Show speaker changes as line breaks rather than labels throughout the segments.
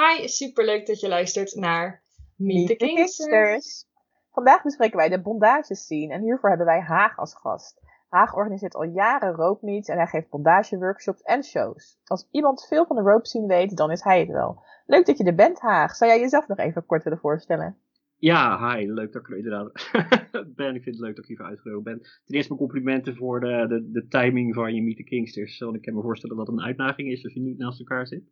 Hi, superleuk dat je luistert naar Meet the Kingsters.
Vandaag bespreken wij de bondage scene en hiervoor hebben wij Haag als gast. Haag organiseert al jaren rope meets en hij geeft bondageworkshops en shows. Als iemand veel van de rope scene weet, dan is hij het wel. Leuk dat je er bent, Haag. Zou jij jezelf nog even kort willen voorstellen?
Ja, hi. Leuk dat ik er inderdaad ben. Ik vind het leuk dat ik hiervoor uitgenodigd ben. Ten eerste mijn complimenten voor de, de, de timing van je Meet the Kingsters. Want ik kan me voorstellen dat het een uitdaging is als je niet naast elkaar zit.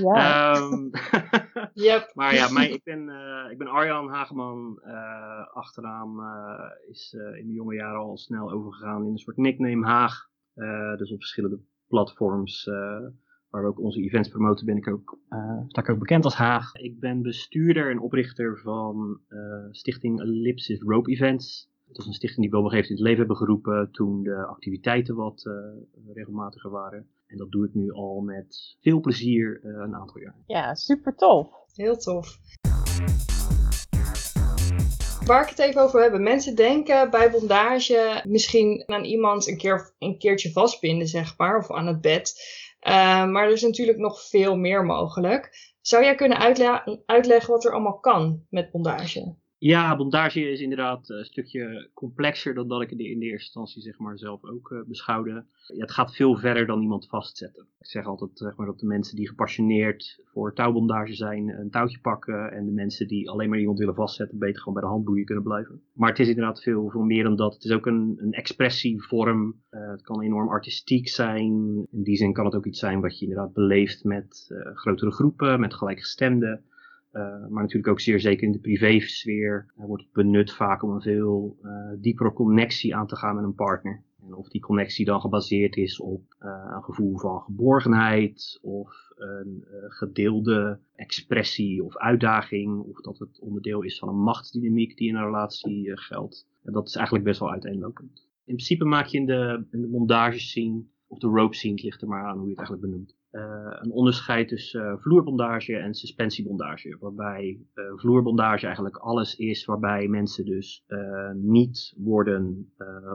Ja.
Ehm,
Yep.
maar ja, mijn, ik, ben, eh, ik ben Arjan Hageman. eh achternaam eh, is in mijn jonge jaren al snel overgegaan in een soort nickname Haag. Dus op verschillende platforms waar we ook onze events promoten, ben ik ook, eh, sta ik ook bekend als Haag. Ik ben bestuurder en oprichter van eh, stichting Ellipsis Rope Events. Dat is een stichting die we op een gegeven moment in het leven hebben geroepen toen de activiteiten wat eh, regelmatiger waren. En dat doe ik nu al met veel plezier eh, een aantal jaar.
Ja, super tof.
Heel tof. Waar ik het even over heb. Mensen denken bij bondage misschien aan iemand een, keer, een keertje vastbinden, zeg maar, of aan het bed. Eh, maar er is natuurlijk nog veel meer mogelijk. Zou jij kunnen uitle- uitleggen wat er allemaal kan met bondage?
Ja, bondage is inderdaad een stukje complexer dan dat ik in de eerste instantie zeg maar, zelf ook eh, beschouwde. Ja, het gaat veel verder dan iemand vastzetten. Ik zeg altijd zeg maar, dat de mensen die gepassioneerd voor touwbondage zijn een touwtje pakken. En de mensen die alleen maar iemand willen vastzetten beter gewoon bij de handboeien kunnen blijven. Maar het is inderdaad veel, veel meer dan dat. Het is ook een, een expressievorm. Eh, het kan enorm artistiek zijn. In die zin kan het ook iets zijn wat je inderdaad beleeft met eh, grotere groepen, met gelijkgestemden. Uh, maar natuurlijk ook zeer zeker in de privésfeer wordt het benut vaak om een veel uh, diepere connectie aan te gaan met een partner. En of die connectie dan gebaseerd is op een gevoel van geborgenheid of een gedeelde expressie of uitdaging. Of dat het onderdeel is van een machtsdynamiek die in een relatie geldt. En dat is eigenlijk best wel uiteenlopend. In principe maak je in de, in de mondage scene of de rope scene, ligt er maar aan hoe je het eigenlijk benoemt. Uh, een onderscheid tussen uh, vloerbondage en suspensiebondage. Waarbij uh, vloerbondage eigenlijk alles is waarbij mensen dus niet worden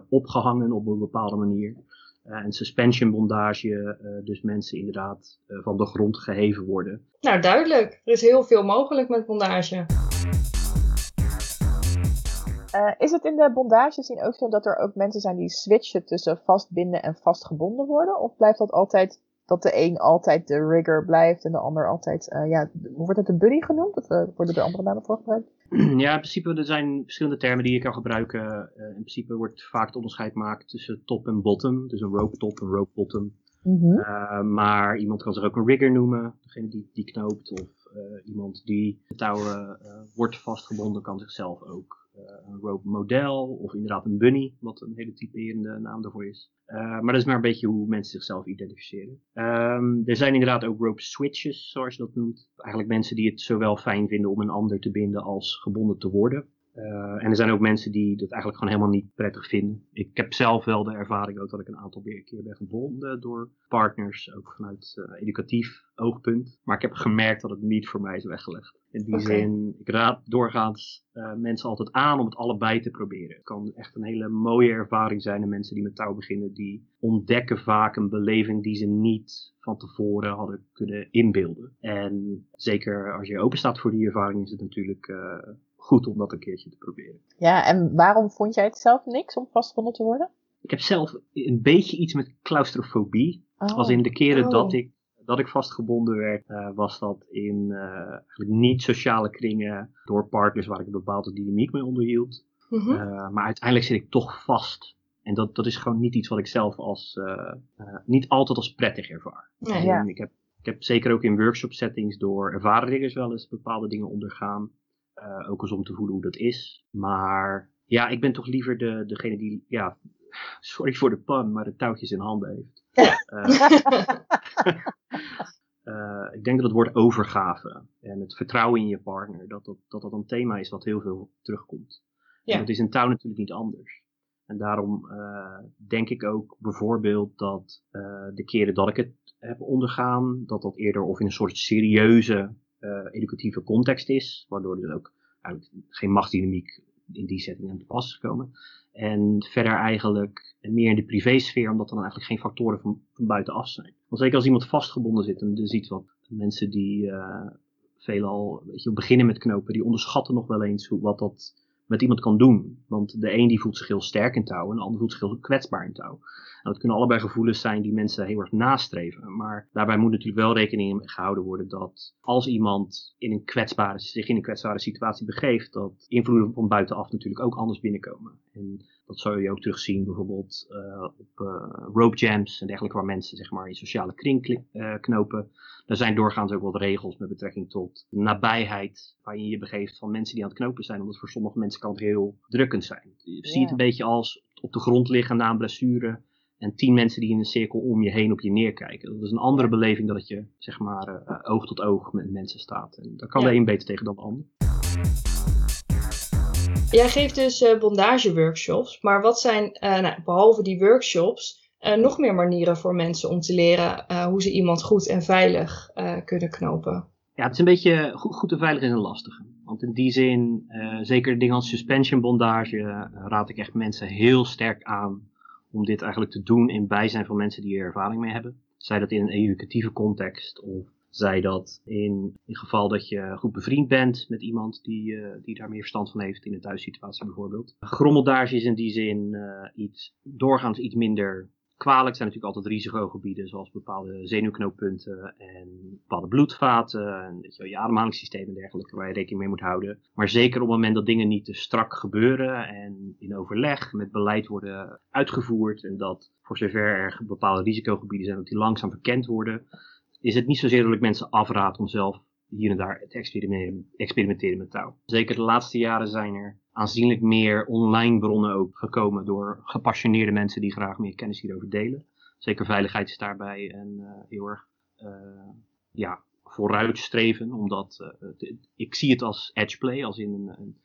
opgehangen op een bepaalde manier. en suspensionbondage, dus mensen inderdaad van de grond geheven worden.
Nou, duidelijk. Er is heel veel mogelijk met bondage.
Uh, is het in de bondage zien ook zo dat er ook mensen zijn die switchen tussen vastbinden en vastgebonden worden? Of blijft dat altijd dat de een altijd de rigger blijft en de ander altijd, uh, ja, wordt het een buddy genoemd? Of uh, worden er andere namen voor gebruikt?
Ja, in principe er zijn verschillende termen die je kan gebruiken. in principe wordt vaak het onderscheid gemaakt tussen top en bottom. Dus een rope top en rope bottom.
Mm
-hmm. maar iemand kan zich ook een rigger noemen, degene die, die knoopt. Of iemand die de touwen wordt vastgebonden kan zichzelf ook een rope model of inderdaad een bunny, wat een hele typerende naam daarvoor is. Uh, maar dat is maar een beetje hoe mensen zichzelf identificeren. Um, er zijn inderdaad ook rope switches, zoals je dat noemt. Eigenlijk mensen die het zowel fijn vinden om een ander te binden als gebonden te worden. Uh, en er zijn ook mensen die dat eigenlijk gewoon helemaal niet prettig vinden. Ik heb zelf wel de ervaring ook dat ik een aantal keer ben gebonden door partners, ook vanuit uh, educatief oogpunt. Maar ik heb gemerkt dat het niet voor mij is weggelegd. In die okay. zin, ik raad doorgaans uh, mensen altijd aan om het allebei te proberen. Het kan echt een hele mooie ervaring zijn. En mensen die met touw beginnen, die ontdekken vaak een beleving die ze niet van tevoren hadden kunnen inbeelden. En zeker als je open staat voor die ervaring, is het natuurlijk goed om dat een keertje te proberen.
Ja, en waarom vond jij het zelf niks om vastgebonden te worden?
Ik heb zelf een beetje iets met claustrofobie.
Oh.
Als in de keren
Oh.
dat ik dat ik vastgebonden werd, uh, was dat in uh, eigenlijk niet sociale kringen door partners waar ik een bepaalde dynamiek mee onderhield.
Mhm.
Uh, maar uiteindelijk zit ik toch vast. En dat, dat is gewoon niet iets wat ik zelf als, niet altijd als prettig ervaar.
Nee,
ja.
ik, heb, ik heb zeker ook in workshop settings door ervaren riggers wel eens bepaalde dingen ondergaan. Ook eens om te voelen hoe dat is. Maar ja, ik ben toch liever de, degene die, ja, sorry voor de pun, maar de touwtjes in handen heeft. Uh, eh, ik denk dat het woord overgave en het vertrouwen in je partner, dat dat, dat, dat een thema is wat heel veel terugkomt.
Ja.
En dat is in touw natuurlijk niet anders. En daarom eh, denk ik ook bijvoorbeeld dat eh, de keren dat ik het heb ondergaan, dat dat eerder of in een soort serieuze eh, educatieve context is, waardoor er ook eigenlijk geen machtsdynamiek in die setting aan te pas is. En verder eigenlijk meer in de privésfeer, omdat er dan eigenlijk geen factoren van, buitenaf zijn. Want zeker als iemand vastgebonden zit, en je ziet wat mensen die eh veelal weet je, beginnen met knopen, die onderschatten nog wel eens hoe, wat dat met iemand kan doen. Want de een die voelt zich heel sterk in touw en de ander voelt zich heel kwetsbaar in touw. En dat kunnen allebei gevoelens zijn die mensen heel erg nastreven. Maar daarbij moet natuurlijk wel rekening gehouden worden dat als iemand in een kwetsbare, zich in een kwetsbare situatie begeeft, dat invloeden van buitenaf natuurlijk ook anders binnenkomen. En dat zou je ook terugzien bijvoorbeeld eh, op eh, rope jams en dergelijke, waar mensen zeg maar in sociale kring eh, knopen. Er zijn doorgaans ook wat regels met betrekking tot nabijheid waarin je je begeeft van mensen die aan het knopen zijn. Omdat voor sommige mensen kan het heel drukkend zijn. Je ziet het een beetje als op de grond liggen na een blessure. En tien mensen die in een cirkel om je heen op je neerkijken. Dat is een andere beleving dan dat je zeg maar oog tot oog met mensen staat. En daar kan de een beter tegen dan de ander.
Jij geeft dus eh bondageworkshops, maar wat zijn, eh, nou, behalve die workshops, eh, nog meer manieren voor mensen om te leren hoe ze iemand goed en veilig kunnen knopen?
Ja, het is een beetje goed, en veilig is een lastige. Want in die zin, zeker dingen als suspension bondage, raad ik echt mensen heel sterk aan om dit eigenlijk te doen in bijzijn van mensen die er ervaring mee hebben. Zij dat in een educatieve context of zij dat in het geval dat je goed bevriend bent met iemand die, eh, die daar meer verstand van heeft in een thuissituatie bijvoorbeeld. Grommeldage is in die zin eh, iets, doorgaans iets minder kwalijk. Zijn natuurlijk altijd risicogebieden zoals bepaalde zenuwknooppunten en bepaalde bloedvaten en je, je ademhalingssysteem en dergelijke waar je rekening mee moet houden. Maar zeker op het moment dat dingen niet te strak gebeuren en in overleg met beleid worden uitgevoerd en dat voor zover er bepaalde risicogebieden zijn dat die langzaam verkend worden, is het niet zozeer dat ik mensen afraad om zelf hier en daar te experimenteren, experimenteren met touw. Zeker de laatste jaren zijn er aanzienlijk meer online bronnen ook gekomen door gepassioneerde mensen die graag meer kennis hierover delen. Zeker veiligheid is daarbij en eh, heel erg eh, ja, vooruitstreven, omdat eh, ik zie het als edgeplay, als in een, een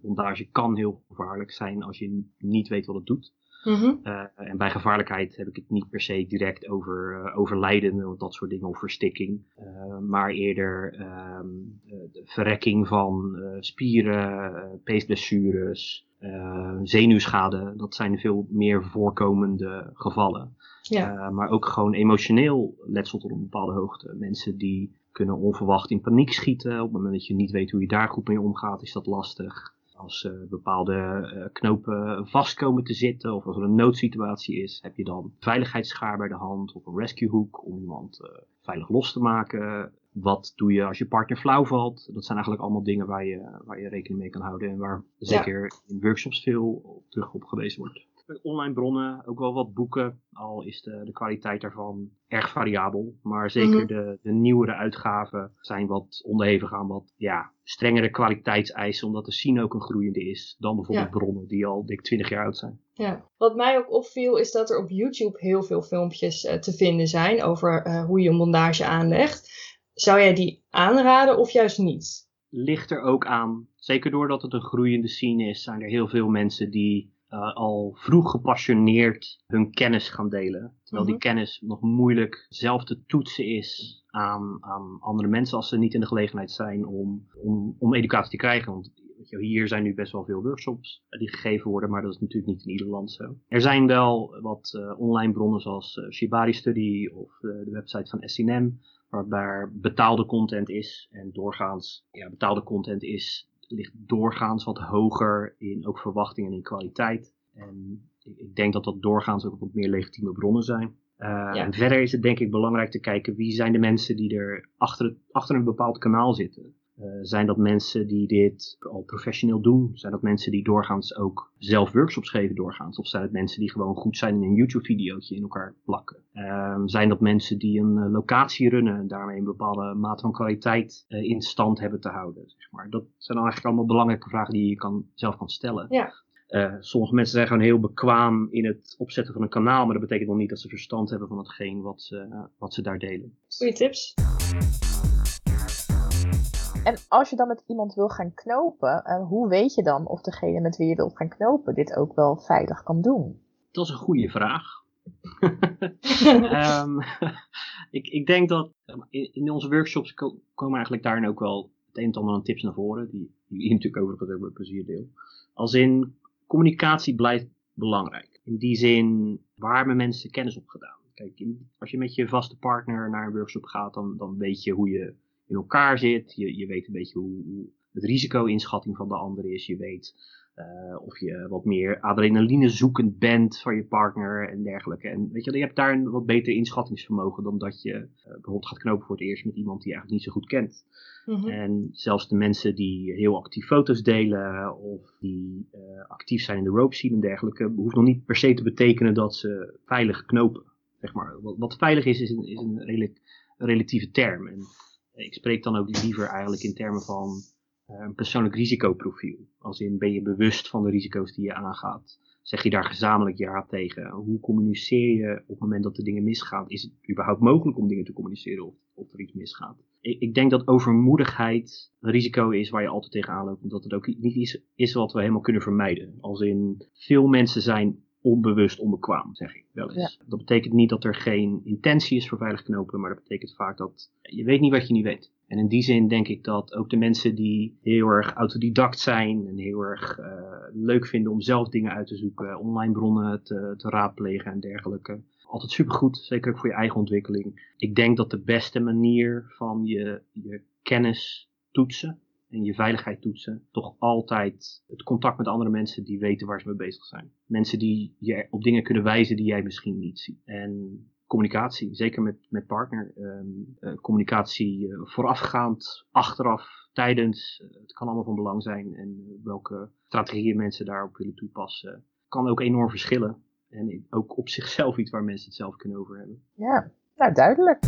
bondage kan heel gevaarlijk zijn als je niet weet wat het doet.
Mhm.
Uh, en bij gevaarlijkheid heb ik het niet per se direct over, uh, over lijden of dat soort dingen of verstikking. Uh, maar eerder um, de verrekking van spieren, peesblessures, zenuwschade. Dat zijn veel meer voorkomende gevallen.
Ja.
maar ook gewoon emotioneel letsel tot een bepaalde hoogte. Mensen die kunnen onverwacht in paniek schieten. Op het moment dat je niet weet hoe je daar goed mee omgaat, is dat lastig als uh, bepaalde uh, knopen vast komen te zitten of als er een noodsituatie is, heb je dan veiligheidsschaar bij de hand of een rescuehoek om iemand uh, veilig los te maken. Wat doe je als je partner flauw valt? Dat zijn eigenlijk allemaal dingen waar je, waar je rekening mee kan houden en waar zeker ja. in workshops veel op terug op gewezen wordt. Online bronnen, ook wel wat boeken, al is de, de kwaliteit daarvan erg variabel. Maar zeker mm -hmm. de, de nieuwere uitgaven zijn wat onderhevig aan wat ja, strengere kwaliteitseisen, omdat de scene ook een groeiende is dan bijvoorbeeld ja. bronnen die al dik 20 jaar oud zijn.
Ja, wat mij ook opviel is dat er op YouTube heel veel filmpjes uh, te vinden zijn over uh, hoe je een bondage aanlegt. Zou jij die aanraden of juist niet?
Ligt er ook aan. Zeker doordat het een groeiende scene is, zijn er heel veel mensen die uh, al vroeg gepassioneerd hun kennis gaan delen. Terwijl die kennis nog moeilijk zelf te toetsen is aan, aan andere mensen als ze niet in de gelegenheid zijn om, om, om educatie te krijgen. Want je, hier zijn nu best wel veel workshops die gegeven worden, maar dat is natuurlijk niet in ieder land zo. Er zijn wel wat uh, online bronnen zoals uh, Shibari Study of de website van SNM, waarbij betaalde content is. En doorgaans, ja, betaalde content is ligt doorgaans wat hoger in ook verwachtingen en in kwaliteit. En ik denk dat dat doorgaans ook wat meer legitieme bronnen zijn. Uh, ja. En verder is het denk ik belangrijk te kijken wie zijn de mensen die er achter, het, achter een bepaald kanaal zitten. Uh, zijn dat mensen die dit al professioneel doen? Zijn dat mensen die doorgaans ook zelf workshops geven doorgaans? Of zijn het mensen die gewoon goed zijn in een YouTube-videootje in elkaar plakken? Uh, zijn dat mensen die een uh, locatie runnen en daarmee een bepaalde mate van kwaliteit uh, in stand hebben te houden? Zeg maar. Dat zijn dan eigenlijk allemaal belangrijke vragen die je kan, zelf kan stellen.
Ja.
Uh, sommige mensen zijn gewoon heel bekwaam in het opzetten van een kanaal, maar dat betekent nog niet dat ze verstand hebben van hetgeen wat ze, wat ze daar delen.
Goeie tips.
En als je dan met iemand wil gaan knopen, uh, hoe weet je dan of degene met wie je wilt gaan knopen dit ook wel veilig kan doen?
Dat is een goede vraag. um, ik, ik, denk dat in, in onze workshops komen eigenlijk daarin ook wel het een en ander aan tips naar voren, die, die je natuurlijk overigens ook met plezier deel. Als in, communicatie blijft belangrijk. In die zin, waar hebben mensen kennis op gedaan? Kijk, als je met je vaste partner naar een workshop gaat, dan, dan weet je hoe je in elkaar zit. Je, je weet een beetje hoe, hoe het risico-inschatting van de ander is. Je weet uh, of je wat meer adrenaline zoekend bent van je partner en dergelijke. En weet je, je hebt daar een wat beter inschattingsvermogen dan dat je uh, bijvoorbeeld gaat knopen voor het eerst met iemand die je eigenlijk niet zo goed kent. Mm-hmm. En zelfs de mensen die heel actief foto's delen of die uh, actief zijn in de rope scene en dergelijke, hoeft nog niet per se te betekenen dat ze veilig knopen. Zeg maar. wat, wat veilig is, is een, is een redelijk, relatieve term. En ik spreek dan ook liever eigenlijk in termen van uh, een persoonlijk risicoprofiel. Als in ben je bewust van de risico's die je aangaat. Zeg je daar gezamenlijk ja tegen? Hoe communiceer je op het moment dat er dingen misgaan? Is het überhaupt mogelijk om dingen te communiceren of, of er iets misgaat? Ik, ik, denk dat overmoedigheid een risico is waar je altijd tegenaan loopt. En dat het ook niet iets is wat we helemaal kunnen vermijden. Als in veel mensen zijn onbewust onbekwaam, zeg ik wel eens. Dat betekent niet dat er geen intentie is voor veilig knopen, maar dat betekent vaak dat je weet niet wat je niet weet. En in die zin denk ik dat ook de mensen die heel erg autodidact zijn en heel erg uh, leuk vinden om zelf dingen uit te zoeken, online bronnen te, te raadplegen en dergelijke, altijd supergoed, zeker ook voor je eigen ontwikkeling. Ik denk dat de beste manier van je, je kennis toetsen en je veiligheid toetsen, toch altijd het contact met andere mensen die weten waar ze mee bezig zijn. Mensen die je op dingen kunnen wijzen die jij misschien niet ziet. En communicatie, zeker met, met partner. Um, uh, communicatie uh, voorafgaand, achteraf, tijdens. Uh, het kan allemaal van belang zijn. En welke strategieën mensen daarop willen toepassen, kan ook enorm verschillen. En ook op zichzelf iets waar mensen het zelf kunnen over hebben.
Ja, nou duidelijk.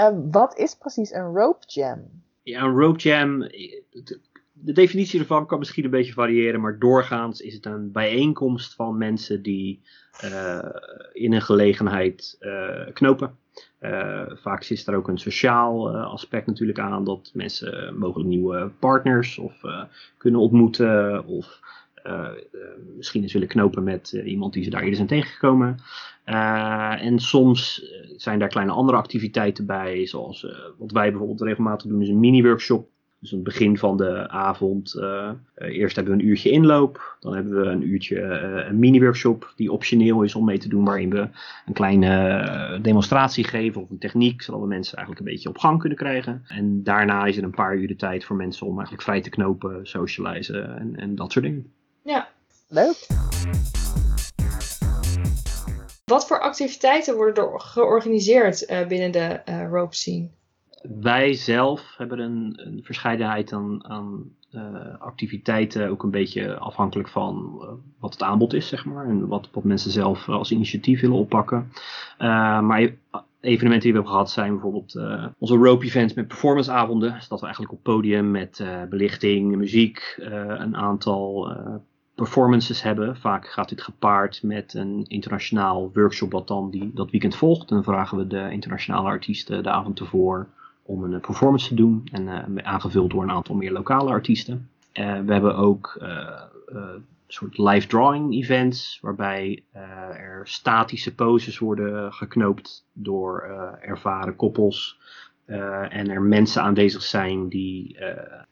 Ehm, wat is precies een rope jam?
Ja, een rope jam, de definitie ervan kan misschien een beetje variëren, maar doorgaans is het een bijeenkomst van mensen die uh, in een gelegenheid uh, knopen. Uh, vaak zit er ook een sociaal aspect natuurlijk aan, dat mensen mogelijk nieuwe partners of kunnen ontmoeten of misschien eens willen knopen met iemand die ze daar eerder zijn tegengekomen. en soms zijn daar kleine andere activiteiten bij, zoals wat wij bijvoorbeeld regelmatig doen, is een mini-workshop dus aan het begin van de avond, eerst hebben we een uurtje inloop. Dan hebben we een uurtje een mini-workshop die optioneel is om mee te doen. Waarin we een kleine demonstratie geven of een techniek. Zodat we mensen eigenlijk een beetje op gang kunnen krijgen. En daarna is er een paar uur de tijd voor mensen om eigenlijk vrij te knopen, socializen en, en dat soort dingen.
Ja,
leuk.
Wat voor activiteiten worden er georganiseerd binnen de rope scene?
wij zelf hebben een, een verscheidenheid aan, aan uh, activiteiten, ook een beetje afhankelijk van uh, wat het aanbod is, zeg maar. En wat, wat mensen zelf als initiatief willen oppakken. Uh, maar evenementen die we hebben gehad zijn bijvoorbeeld onze rope events met performanceavonden. Dus dat we eigenlijk op podium met belichting, muziek, een aantal performances hebben. Vaak gaat dit gepaard met een internationaal workshop wat dan die, dat weekend volgt. Dan vragen we de internationale artiesten de avond ervoor om een performance te doen. En uh, aangevuld door een aantal meer lokale artiesten. Uh, we hebben ook een soort live drawing events. Waarbij er statische poses worden geknoopt door ervaren koppels. en er mensen aanwezig zijn die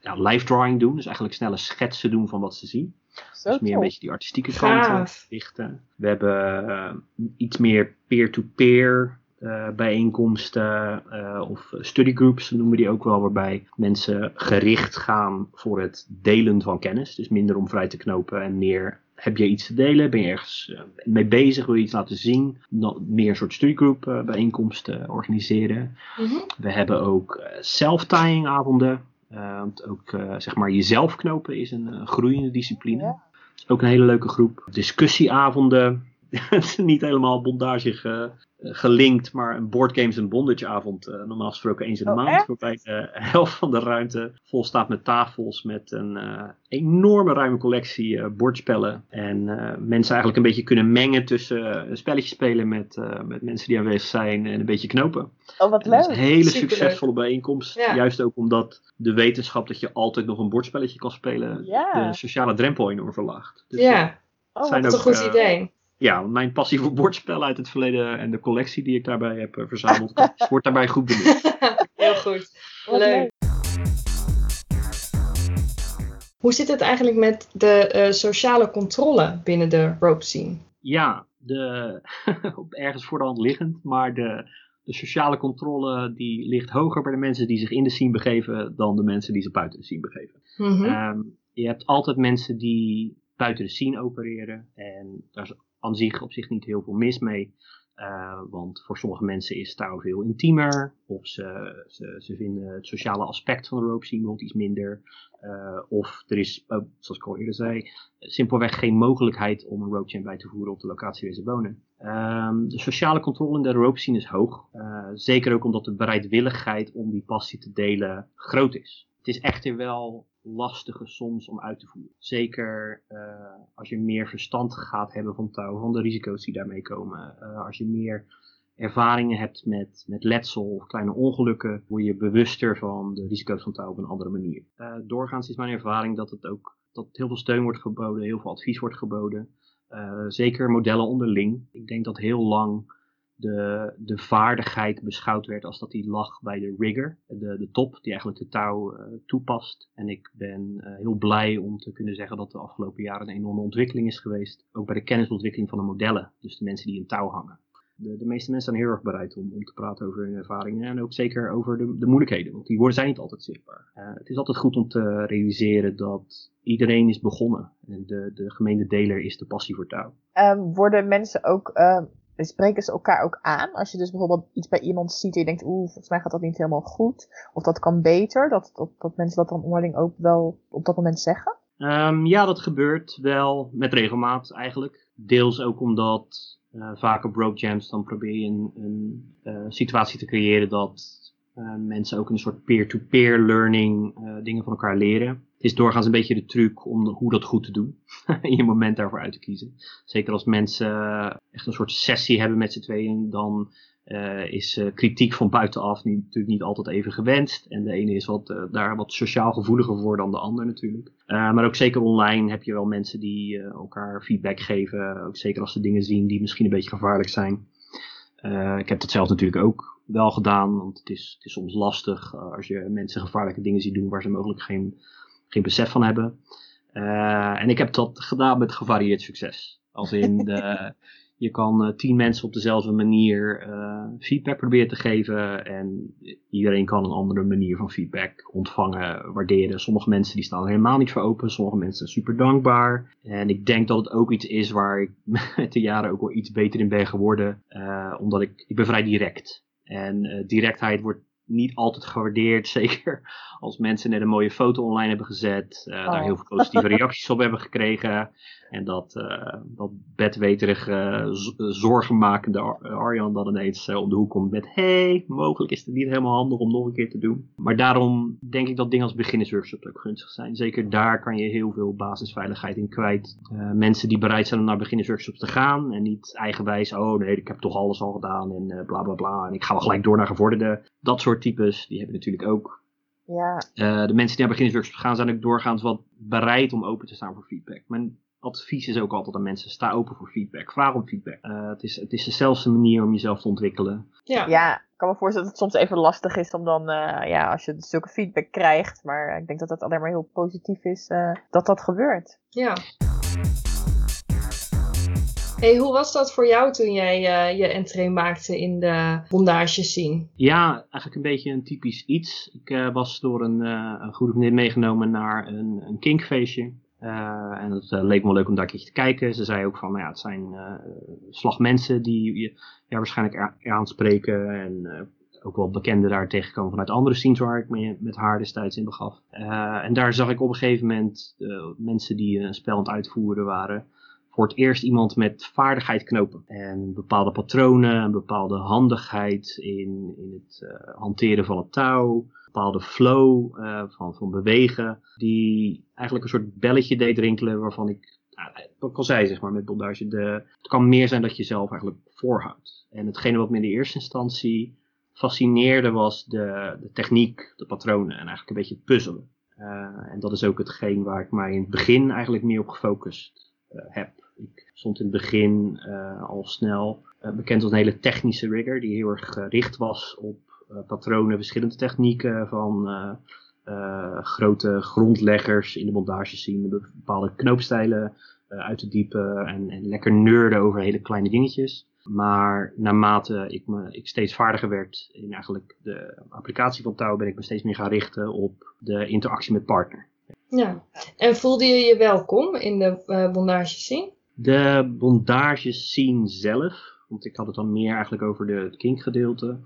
ja, live drawing doen. Dus eigenlijk snelle schetsen doen van wat ze zien.
Zo
dus meer een beetje die artistieke kant richten. We hebben iets meer peer-to-peer uh, bijeenkomsten uh, of studygroups noemen we die ook wel, waarbij mensen gericht gaan voor het delen van kennis. Dus minder om vrij te knopen en meer heb je iets te delen, ben je ergens mee bezig, wil je iets laten zien. meer een soort studygroup bijeenkomsten organiseren. Mm -hmm. We hebben ook self-tying avonden. Want ook zeg maar jezelf knopen is een groeiende discipline. Ja. is ook een hele leuke groep. Discussieavonden. niet helemaal bondage eh, gelinkt, maar een boardgames en bondageavond uh, normaal gesproken eens in de
Oh,
maand.
echt?
Waarbij de helft van de ruimte vol staat met tafels met een eh, enorme ruime collectie eh, bordspellen. En eh, mensen eigenlijk een beetje kunnen mengen tussen eh, een spelletje spelen met, eh, met mensen die aanwezig zijn en een beetje knopen.
Oh, wat
En dat is
leuk.
een hele succesvolle bijeenkomst.
Ja.
Juist ook omdat de wetenschap dat je altijd nog een bordspelletje kan spelen,
Ja.
de sociale drempel enorm verlaagt. Dus, eh,
Ja,
Oh,
dat is een goed
eh,
idee.
Ja, mijn passie voor bordspellen uit het verleden en de collectie die ik daarbij heb eh, verzameld, wordt daarbij goed benut.
Heel goed. Leuk. Hoe zit het eigenlijk met de eh, sociale controle binnen de rope scene?
Ja, de, op ergens voor de hand liggend, maar de, de sociale controle die ligt hoger bij de mensen die zich in de scene begeven dan de mensen die zich buiten de scene begeven.
Mhm.
Ehm, je hebt altijd mensen die buiten de scene opereren. En daar is aan zich op zich niet heel veel mis mee. Eh, want voor sommige mensen is touw veel intiemer. Of ze, ze, ze vinden het sociale aspect van de rope bijvoorbeeld iets minder. Eh, of er is, eh, zoals ik al eerder zei, simpelweg geen mogelijkheid om een rope chain bij te voeren op de locatie waar ze wonen. Ehm, de sociale controle in de rope scene is hoog. Eh, zeker ook omdat de bereidwilligheid om die passie te delen groot is. Het is echter wel lastiger soms om uit te voeren. Zeker eh, als je meer verstand gaat hebben van touw, van de risico's die daarmee komen. Eh, als je meer ervaringen hebt met, met letsel of kleine ongelukken, word je bewuster van de risico's van touw op een andere manier. Eh, doorgaans is mijn ervaring dat het ook dat heel veel steun wordt geboden, heel veel advies wordt geboden. Zeker modellen onderling. Ik denk dat heel lang de, de vaardigheid beschouwd werd als dat die lag bij de rigger, de, de top, die eigenlijk de touw eh, toepast. En ik ben eh, heel blij om te kunnen zeggen dat de afgelopen jaren een enorme ontwikkeling is geweest. Ook bij de kennisontwikkeling van de modellen, dus de mensen die in touw hangen. De, de meeste mensen zijn heel erg bereid om, om te praten over hun ervaringen en ook zeker over de, de moeilijkheden, want die worden zijn niet altijd zichtbaar. Eh, het is altijd goed om te realiseren dat iedereen is begonnen en de, de gemeende deler is de passie voor touw.
Ehm, worden mensen ook, ehm, spreken ze elkaar ook aan? Als je dus bijvoorbeeld iets bij iemand ziet en je denkt, oeh, volgens mij gaat dat niet helemaal goed. Of dat kan beter, dat, dat, dat mensen dat dan onderling ook wel op dat moment zeggen?
Ehm, ja, dat gebeurt wel met regelmaat eigenlijk. Deels ook omdat uh, vaker broke jams, dan probeer je een, een uh, situatie te creëren dat uh, mensen ook een soort peer-to-peer -peer learning dingen van elkaar leren. Het is doorgaans een beetje de truc om hoe dat goed te doen. in je moment daarvoor uit te kiezen. Zeker als mensen echt een soort sessie hebben met z'n tweeën, dan uh, is uh, kritiek van buitenaf niet, natuurlijk niet altijd even gewenst. En de ene is wat, daar wat sociaal gevoeliger voor dan de ander natuurlijk. maar ook zeker online heb je wel mensen die elkaar feedback geven. Ook zeker als ze dingen zien die misschien een beetje gevaarlijk zijn. ik heb dat zelf natuurlijk ook wel gedaan. Want het is, het is soms lastig als je mensen gevaarlijke dingen ziet doen waar ze mogelijk geen, geen besef van hebben. en ik heb dat gedaan met gevarieerd succes. Als in de, je kan uh, tien mensen op dezelfde manier uh, feedback proberen te geven. En iedereen kan een andere manier van feedback ontvangen, waarderen. Sommige mensen die staan er helemaal niet voor open. Sommige mensen zijn super dankbaar. En ik denk dat het ook iets is waar ik met de jaren ook wel iets beter in ben geworden. Uh, omdat ik, ik ben vrij direct. En directheid wordt niet altijd gewaardeerd. Zeker als mensen net een mooie foto online hebben gezet. Uh, oh. Daar heel veel positieve reacties op hebben gekregen. En dat, uh, dat bedweterig uh, zorgenmakende Ar Arjan dan ineens om de hoek komt met... Hey, mogelijk is het niet helemaal handig om nog een keer te doen. Maar daarom denk ik dat dingen als beginnersworkshops ook gunstig zijn. Zeker daar kan je heel veel basisveiligheid in kwijt. mensen die bereid zijn om naar beginnersworkshops te gaan. En niet eigenwijs, oh nee, ik heb toch alles al gedaan en bla bla bla. En ik ga wel gelijk door naar gevorderde. Dat soort types, die hebben natuurlijk ook
ja.
Uh, de mensen die naar beginnersworkshops gaan zijn ook doorgaans wat bereid om open te staan voor feedback. Mijn advies is ook altijd aan mensen, sta open voor feedback. Vraag om feedback. Uh, het, is, het is de snelste manier om jezelf te ontwikkelen.
Ja. ja, ik kan me voorstellen dat het soms even lastig is om dan, uh, ja, als je zulke feedback krijgt. Maar ik denk dat het alleen maar heel positief is dat dat gebeurt.
Ja. Hey, hoe was dat voor jou toen jij uh, je entree maakte in de bondage scene?
Ja, eigenlijk een beetje een typisch iets. Ik uh, was door een, uh, een goede meegenomen naar een, een kinkfeestje. en het leek me leuk om daar een keertje te kijken. Ze zei ook van, nou ja, het zijn slagmensen die je ja, waarschijnlijk aanspreken. En ook wel bekenden daar tegenkomen vanuit andere scenes waar ik me met haar destijds in begaf. en daar zag ik op een gegeven moment mensen die een spel aan het uitvoeren waren het eerst iemand met vaardigheid knopen. En bepaalde patronen, een bepaalde handigheid in, in het uh, hanteren van het touw, bepaalde flow uh, van, van bewegen, die eigenlijk een soort belletje deed rinkelen waarvan ik wat ik al zei, zeg maar, met bondage, de, het kan meer zijn dat je zelf eigenlijk voorhoudt. En hetgene wat me in de eerste instantie fascineerde was de, de techniek, de patronen en eigenlijk een beetje het puzzelen. Uh, en dat is ook hetgeen waar ik mij in het begin eigenlijk meer op gefocust heb. Ik stond in het begin uh, al snel bekend als een hele technische rigger, die heel erg gericht was op patronen, verschillende technieken van grote grondleggers in de bondage zien, bepaalde knoopstijlen uit te diepen en, en lekker neurden over hele kleine dingetjes. Maar naarmate ik, me, ik steeds vaardiger werd in eigenlijk de applicatie van touw, ben ik me steeds meer gaan richten op de interactie met partner.
Ja, en voelde je je welkom in de uh, bondage scene?
De bondage scene zelf, want ik had het dan meer eigenlijk over de, het kinkgedeelte,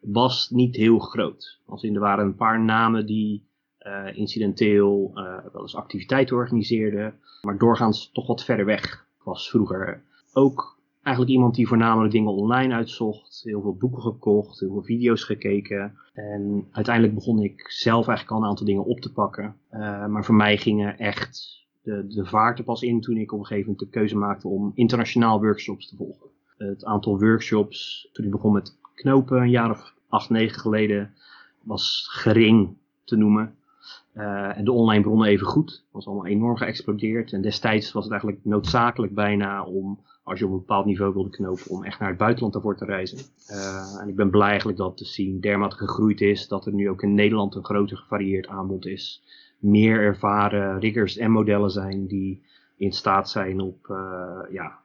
was niet heel groot. Als in er waren een paar namen die uh, incidenteel uh, wel eens activiteiten organiseerden, maar doorgaans toch wat verder weg was vroeger. Ook eigenlijk iemand die voornamelijk dingen online uitzocht. Heel veel boeken gekocht, heel veel video's gekeken. En uiteindelijk begon ik zelf eigenlijk al een aantal dingen op te pakken. Uh, maar voor mij gingen echt de, de vaart er pas in toen ik op een gegeven moment de keuze maakte om internationaal workshops te volgen. Het aantal workshops, toen ik begon met knopen een jaar of acht, negen geleden, was gering te noemen. Uh, en de online bronnen even goed. was allemaal enorm geëxplodeerd. En destijds was het eigenlijk noodzakelijk bijna om als je op een bepaald niveau wilde knopen, om echt naar het buitenland ervoor te reizen. Uh, en ik ben blij eigenlijk dat de scene dermate gegroeid is, dat er nu ook in Nederland een groter gevarieerd aanbod is. Meer ervaren riggers en modellen zijn die in staat zijn op uh, ja,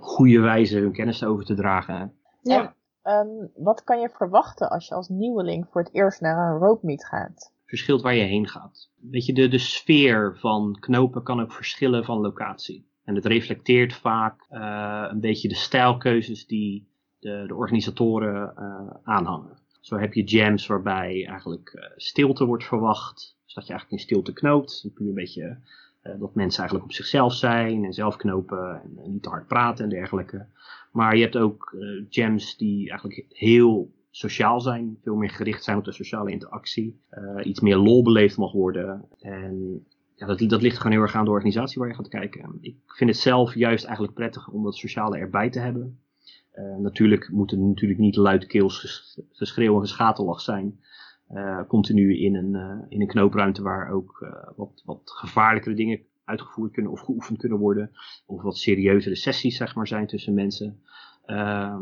goede wijze hun kennis over te dragen.
Ja. En, um, wat kan je verwachten als je als nieuweling voor het eerst naar een rope meet gaat?
Verschilt waar je heen gaat. Weet je, de, de sfeer van knopen kan ook verschillen van locatie. En het reflecteert vaak uh, een beetje de stijlkeuzes die de, de organisatoren uh, aanhangen. Zo heb je jams waarbij eigenlijk uh, stilte wordt verwacht. Dus dat je eigenlijk in stilte knoopt. Een beetje dat mensen eigenlijk op zichzelf zijn en zelf knopen en niet te hard praten en dergelijke. Maar je hebt ook jams die eigenlijk heel sociaal zijn, veel meer gericht zijn op de sociale interactie. iets meer lol beleefd mag worden. En ja, dat, dat ligt gewoon heel erg aan de organisatie waar je gaat kijken. Ik vind het zelf juist eigenlijk prettig om dat sociale erbij te hebben. Natuurlijk moet natuurlijk niet luidkeels geschreeuw en geschatelig zijn. Uh, continu in een, uh, in een knoopruimte waar ook wat, wat gevaarlijkere dingen uitgevoerd kunnen of geoefend kunnen worden. Of wat serieuzere sessies zeg maar zijn tussen mensen.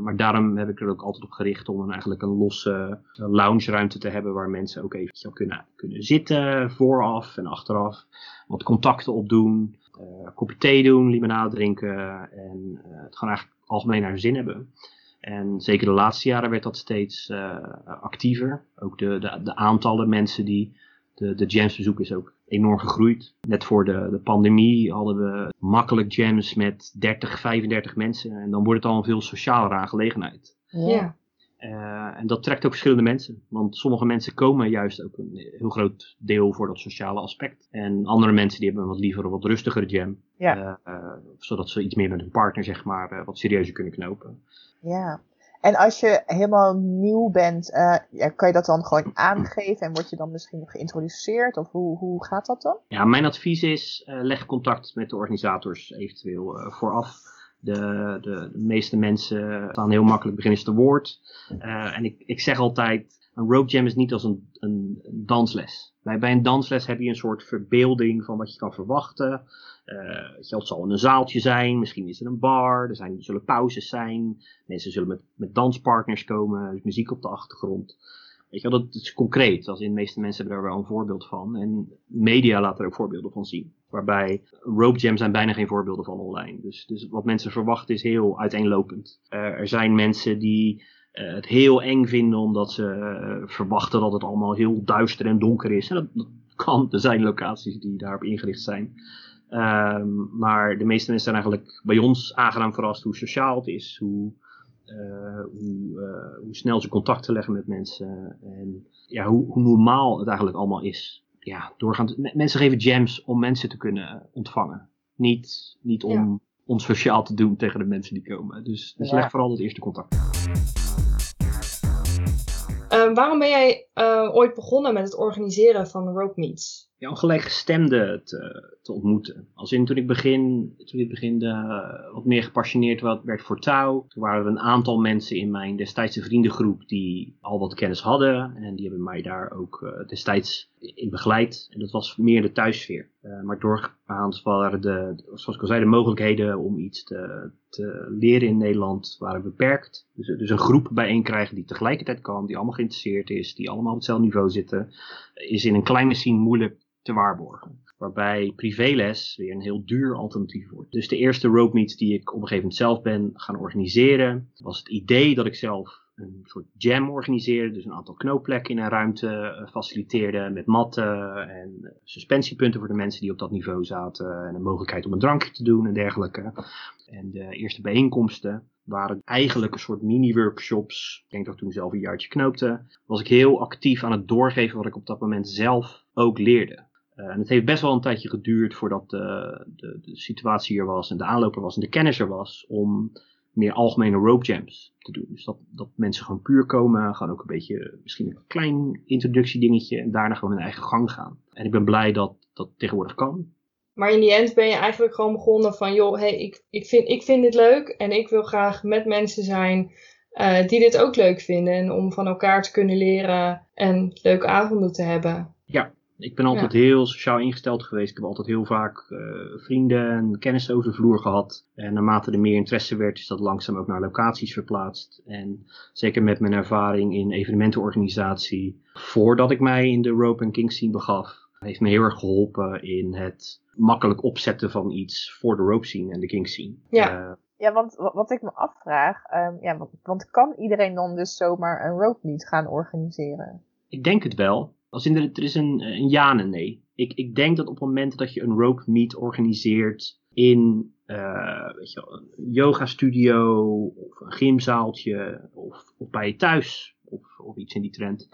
maar daarom heb ik er ook altijd op gericht om een, eigenlijk een losse lounge ruimte te hebben waar mensen ook eventjes kunnen, kunnen zitten, vooraf en achteraf. Wat contacten opdoen, uh, kopje thee doen, limonade drinken en het gewoon eigenlijk algemeen naar zin hebben. En zeker de laatste jaren werd dat steeds uh, actiever. Ook de, de, de aantallen mensen die de, de jams bezoeken is ook enorm gegroeid. Net voor de, de pandemie hadden we makkelijk jams met 30, 35 mensen. En dan wordt het al een veel socialere aangelegenheid.
Ja.
Uh, en dat trekt ook verschillende mensen. Want sommige mensen komen juist ook een heel groot deel voor dat sociale aspect. En andere mensen die hebben wat liever een wat rustigere jam.
Ja.
Uh, uh, zodat ze iets meer met hun partner, zeg maar, wat serieuzer kunnen knopen.
Ja. En als je helemaal nieuw bent, ja, kan je dat dan gewoon aangeven en word je dan misschien geïntroduceerd? Of hoe, hoe gaat dat dan?
Ja, mijn advies is, leg contact met de organisators eventueel vooraf. De, de, de, meeste mensen staan heel makkelijk beginnen te woord. En ik, ik zeg altijd, een rope jam is niet als een, een, dansles. Bij, bij een dansles heb je een soort verbeelding van wat je kan verwachten. Het zal in een zaaltje zijn, misschien is er een bar, er, zijn, zullen pauzes zijn. Mensen zullen met, met danspartners komen, muziek op de achtergrond. Weet je dat is concreet. Als in de meeste mensen hebben daar wel een voorbeeld van. En media laten er ook voorbeelden van zien. Waarbij rope jam zijn bijna geen voorbeelden van online. Dus, dus wat mensen verwachten is heel uiteenlopend. Uh, er zijn mensen die uh, het heel eng vinden omdat ze verwachten dat het allemaal heel duister en donker is. En dat kan. Er zijn locaties die daarop ingericht zijn. Um, maar de meeste mensen zijn eigenlijk bij ons aangenaam verrast hoe sociaal het is. Hoe, uh, hoe, uh, hoe, snel ze contacten leggen met mensen. En ja, hoe, hoe, normaal het eigenlijk allemaal is. Ja, doorgaans. Mensen geven jams om mensen te kunnen ontvangen. Niet, niet om, ja. onsociaal te doen tegen de mensen die komen. Dus, dus
Ja.
leg vooral het eerste contact.
Eh, waarom ben jij eh, ooit begonnen met het organiseren van rope meets?
Ja, om gelijkgestemden te, te ontmoeten. Als in toen ik begin, toen ik begin eh, wat meer gepassioneerd werd voor touw, toen waren er een aantal mensen in mijn destijdse vriendengroep die al wat kennis hadden. En die hebben mij daar ook eh, destijds in begeleid. En dat was meer de thuissfeer. Eh, maar doorgaans waren de, zoals ik al zei, de mogelijkheden om iets te, te leren in Nederland waren beperkt. Dus, dus een groep bijeen krijgen die tegelijkertijd kan, die allemaal geïnteresseerd is, die allemaal op hetzelfde niveau zitten, is in een kleine scene moeilijk te waarborgen. Waarbij privéles weer een heel duur alternatief wordt. Dus de eerste rope meets die ik op een gegeven moment zelf ben gaan organiseren, was het idee dat ik zelf een soort jam organiseerde. Dus een aantal knoopplekken in een ruimte eh, faciliteerde met matten en eh, suspensiepunten voor de mensen die op dat niveau zaten. En een mogelijkheid om een drankje te doen en dergelijke. En de eerste bijeenkomsten waren eigenlijk een soort mini-workshops. Ik denk dat ik toen zelf een jaartje knoopte. Was ik heel actief aan het doorgeven wat ik op dat moment zelf ook leerde. Uh, en het heeft best wel een tijdje geduurd voordat de, de, de situatie er was en de aanloper was en de kennis er was om meer algemene rope jams te doen. Dus dat, dat mensen gewoon puur komen, gaan ook een beetje, misschien een klein introductiedingetje en daarna gewoon hun eigen gang gaan. En ik ben blij dat dat tegenwoordig kan.
Maar in die end ben je eigenlijk gewoon begonnen van, joh, hey, ik, ik, vind, ik vind dit leuk en ik wil graag met mensen zijn uh, die dit ook leuk vinden. En om van elkaar te kunnen leren en leuke avonden te hebben.
Ja, ik ben altijd ja. heel sociaal ingesteld geweest. Ik heb altijd heel vaak uh, vrienden en kennis over de vloer gehad. En naarmate er meer interesse werd, is dat langzaam ook naar locaties verplaatst. En zeker met mijn ervaring in evenementenorganisatie, voordat ik mij in de rope en king scene begaf, heeft me heel erg geholpen in het makkelijk opzetten van iets voor de rope scene en de king scene.
Ja.
Uh,
ja, want wat ik me afvraag, um, ja, want, want kan iedereen dan dus zomaar een rope meet gaan organiseren?
Ik denk het wel. Als in de, er is een, een ja en nee. Ik, ik denk dat op het moment dat je een rope meet organiseert in uh, weet je, een yoga studio of een gymzaaltje of, of bij je thuis of, of iets in die trend.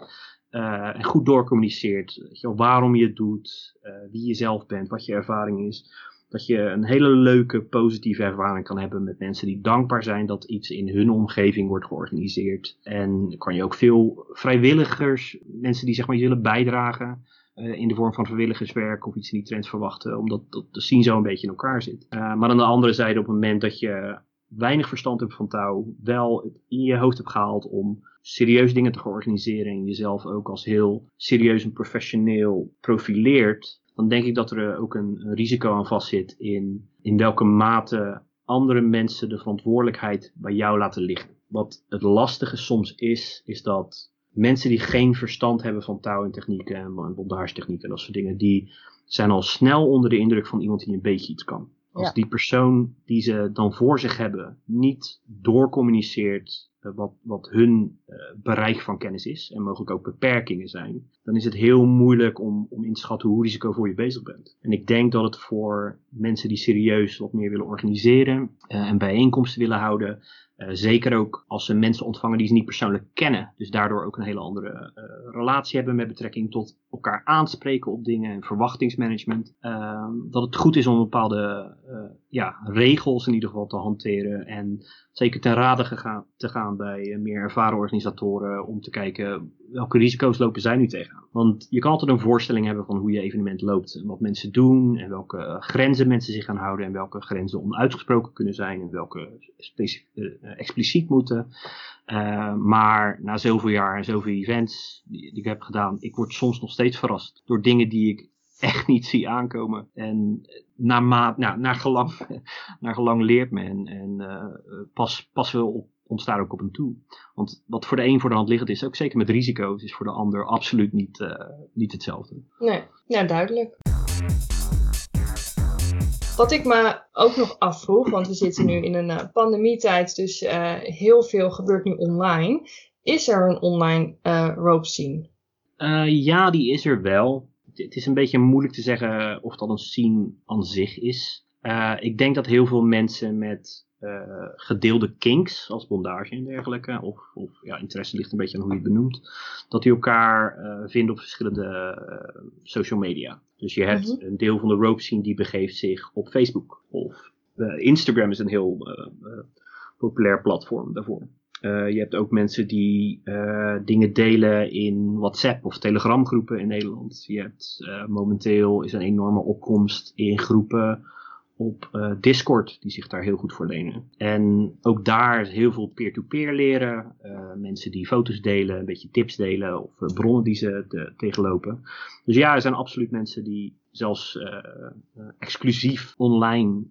Uh, en goed doorcommuniceert weet je, waarom je het doet, wie je zelf bent, wat je ervaring is. Dat je een hele leuke, positieve ervaring kan hebben met mensen die dankbaar zijn dat iets in hun omgeving wordt georganiseerd. En kan je ook veel vrijwilligers, mensen die zeg maar willen bijdragen uh, in de vorm van vrijwilligerswerk of iets in die trend verwachten, omdat dat de scene zo een beetje in elkaar zit. Uh, maar aan de andere zijde, op het moment dat je weinig verstand hebt van touw, wel het in je hoofd hebt gehaald om serieus dingen te gaan organiseren en jezelf ook als heel serieus en professioneel profileert, dan denk ik dat er ook een, een risico aan vastzit in, in welke mate andere mensen de verantwoordelijkheid bij jou laten liggen. Wat het lastige soms is, is dat mensen die geen verstand hebben van touw en technieken en bondaarstechnieken en dat soort dingen, die zijn al snel onder de indruk van iemand die een beetje iets kan. Als
Ja.
die persoon die ze dan voor zich hebben niet doorcommuniceert wat, wat hun uh, bereik van kennis is en mogelijk ook beperkingen zijn, dan is het heel moeilijk om, om in te schatten hoe risicovol je bezig bent. En ik denk dat het voor mensen die serieus wat meer willen organiseren uh, en bijeenkomsten willen houden, zeker ook als ze mensen ontvangen die ze niet persoonlijk kennen. Dus daardoor ook een hele andere relatie hebben met betrekking tot elkaar aanspreken op dingen en verwachtingsmanagement. Uh, dat het goed is om bepaalde ja, regels in ieder geval te hanteren. En zeker ten rade gegaan, te gaan bij meer ervaren organisatoren om te kijken welke risico's lopen zij nu tegenaan. Want je kan altijd een voorstelling hebben van hoe je evenement loopt en wat mensen doen en welke grenzen mensen zich gaan houden en welke grenzen onuitgesproken kunnen zijn en welke uh, expliciet moeten. Uh, maar na zoveel jaar en zoveel events die, die ik heb gedaan, ik word soms nog steeds verrast door dingen die ik echt niet zie aankomen. En naar, maat, nou, naar, gelang, naar gelang leert men en uh, pas, pas wel op, ons daar ook op een toe. Want wat voor de een voor de hand liggend is, ook zeker met risico's, is voor de ander absoluut niet, uh, niet hetzelfde.
Nee, ja, duidelijk. Wat ik me ook nog afvroeg, want we zitten nu in een pandemietijd, dus uh, heel veel gebeurt nu online. Is er een online uh, rope scene?
ja, die is er wel. Het is een beetje moeilijk te zeggen of dat een scene aan zich is. ik denk dat heel veel mensen met uh, gedeelde kinks, als bondage en dergelijke, of, of ja, interesse ligt een beetje aan hoe je het benoemt, dat die elkaar uh, vinden op verschillende social media. Dus je hebt
Mhm.
een deel van de rope scene die begeeft zich op Facebook, of Eh, Instagram is een heel eh, eh, populair platform daarvoor. Eh, je hebt ook mensen die eh, dingen delen in WhatsApp of Telegram groepen in Nederland. Je hebt eh, momenteel is een enorme opkomst in groepen op eh, Discord die zich daar heel goed voor lenen. En ook daar heel veel peer-to-peer leren. Eh, mensen die foto's delen, een beetje tips delen of eh, bronnen die ze te- tegenlopen. Dus ja, er zijn absoluut mensen die zelfs exclusief online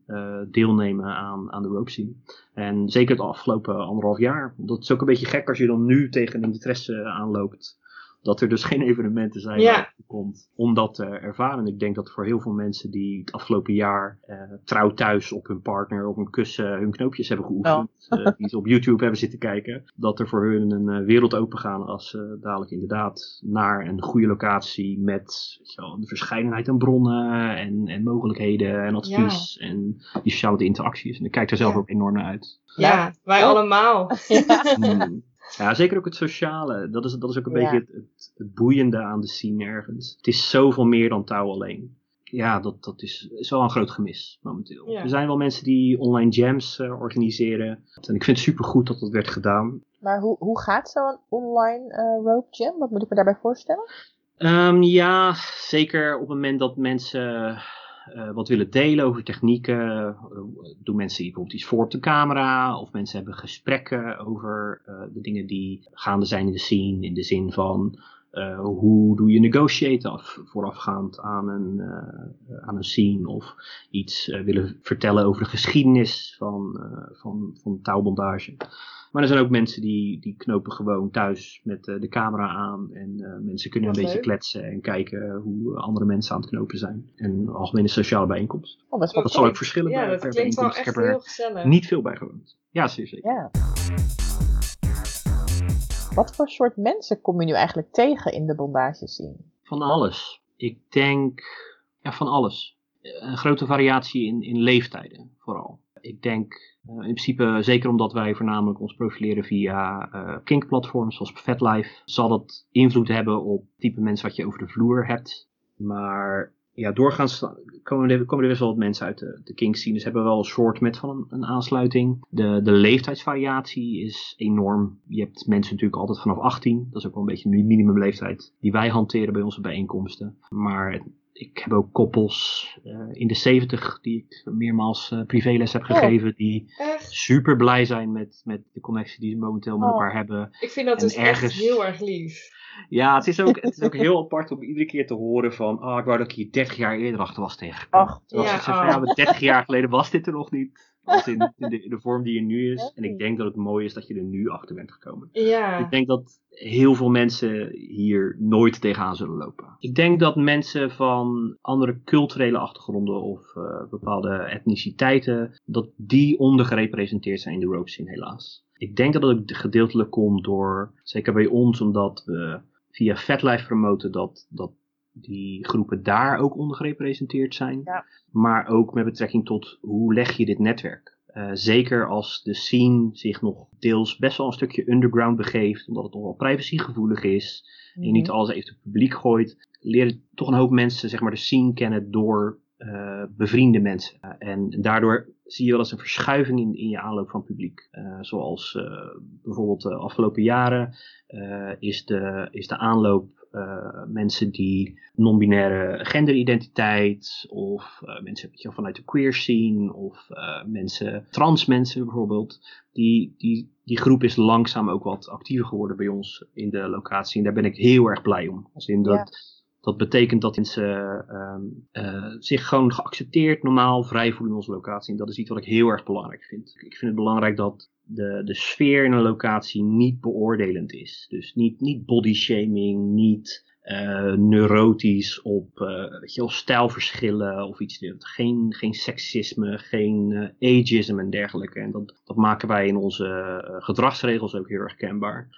deelnemen aan, aan de rope. En zeker het afgelopen anderhalf jaar. Dat is ook een beetje gek als je dan nu tegen een interesse aanloopt. Dat er dus geen evenementen zijn
Ja.
waar komt om dat te ervaren. En ik denk dat voor heel veel mensen die het afgelopen jaar eh, trouw thuis op hun partner op een kussen hun knoopjes hebben geoefend. eh, die ze op YouTube hebben zitten kijken. Dat er voor hun een eh, wereld open gaan als ze dadelijk inderdaad naar een goede locatie met wel, een verscheidenheid aan bronnen en, en mogelijkheden en advies. En die sociale interacties. En ik kijk er zelf
Ja.
ook enorm naar uit.
Ja, wij
Oh.
allemaal.
Ja, zeker ook het sociale. Dat is, dat is ook een
Ja.
beetje het, het, het boeiende aan de scene ergens. Het is zoveel meer dan touw alleen. Ja, dat, dat is, is wel een groot gemis momenteel.
Ja.
Er zijn wel mensen die online jams eh, organiseren. En ik vind het supergoed dat dat werd gedaan.
Maar hoe, hoe gaat zo'n online eh, rope jam? Wat moet ik me daarbij voorstellen?
Ehm, ja, zeker op het moment dat mensen eh, wat willen delen over technieken. doen mensen bijvoorbeeld iets voor op de camera. Of mensen hebben gesprekken over eh, de dingen die gaande zijn in de scene. In de zin van eh, hoe doe je negotiate af, voorafgaand aan een, aan een scene. Of iets willen vertellen over de geschiedenis van, van, van touwbondage. Maar er zijn ook mensen die, die knopen gewoon thuis met eh, de camera aan. En eh, mensen kunnen een beetje kletsen en kijken hoe andere mensen aan het knopen zijn. En een algemene sociale bijeenkomst.
Oh, dat is wel
Dat zal ook verschillen
Ja,
bij
dat
per
klinkt wel
bijeenkomst.
echt
Ik er
heel gezellig.
niet veel bij gewoond. Ja, zeer zeker.
Ja. Wat voor soort mensen kom je nu eigenlijk tegen in de bondage scene?
Van alles. Ik denk, ja, van alles. Eh, Een grote variatie in, in leeftijden, vooral. Ik denk, eh, in principe, zeker omdat wij voornamelijk ons profileren via eh kink-platforms zoals FatLife, zal dat invloed hebben op type mensen wat je over de vloer hebt. Maar ja, doorgaans komen er, komen er best wel wat mensen uit de, de kink scene. Dus hebben wel een soort met van een, een aansluiting. De, de leeftijdsvariatie is enorm. Je hebt mensen natuurlijk altijd vanaf 18. Dat is ook wel een beetje de minimumleeftijd die wij hanteren bij onze bijeenkomsten. Maar ik heb ook koppels eh, in de 70 die ik meermaals eh, privéles heb gegeven. Die
Echt?
super blij zijn met, met de connectie die ze momenteel met
Oh.
elkaar hebben.
Ik vind dat
En
dus
ergens-
echt heel erg lief.
Ja, het is, ook, het is ook heel apart om iedere keer te horen van... Ah, ik wou dat ik hier 30 jaar eerder achter was tegengekomen.
Ach,
ja,
zeg van,
oh.
ja, maar 30 jaar geleden was dit er nog niet. Als in, de, de vorm die er nu is. En ik denk dat het mooi is dat je er nu achter bent gekomen.
Ja.
Ik denk dat heel veel mensen hier nooit tegenaan zullen lopen. Ik denk dat mensen van andere culturele achtergronden of eh, bepaalde etniciteiten, dat die ondergerepresenteerd zijn in de rope scene helaas. Ik denk dat het ook gedeeltelijk komt door, zeker bij ons, omdat we via FatLife promoten dat, dat die groepen daar ook ondergerepresenteerd zijn.
Ja.
Maar ook met betrekking tot hoe leg je dit netwerk. Eh, zeker als de scene zich nog deels best wel een stukje underground begeeft, omdat het nog wel privacygevoelig is, en je niet alles even het publiek gooit, leren toch een hoop mensen zeg maar, de scene kennen door eh, bevriende mensen. Eh, en daardoor zie je wel eens een verschuiving in, in je aanloop van publiek. Eh, zoals bijvoorbeeld de afgelopen jaren is, de, is de aanloop mensen die non-binaire genderidentiteit of mensen je, vanuit de queer scene of mensen, trans mensen bijvoorbeeld, die, die, die groep is langzaam ook wat actiever geworden bij ons in de locatie. En daar ben ik heel erg blij om. Als in dat. Dat betekent dat mensen ehm, eh, zich gewoon geaccepteerd, normaal, vrij voelen in onze locatie. En dat is iets wat ik heel erg belangrijk vind. Ik vind het belangrijk dat de, de sfeer in een locatie niet beoordelend is. Dus niet, niet body shaming, niet eh, neurotisch op eh, weet je stijlverschillen of iets. Geen, geen seksisme, geen ageism en dergelijke. En dat, dat maken wij in onze gedragsregels ook heel erg kenbaar.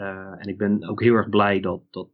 Eh, en ik ben ook heel erg blij dat, dat,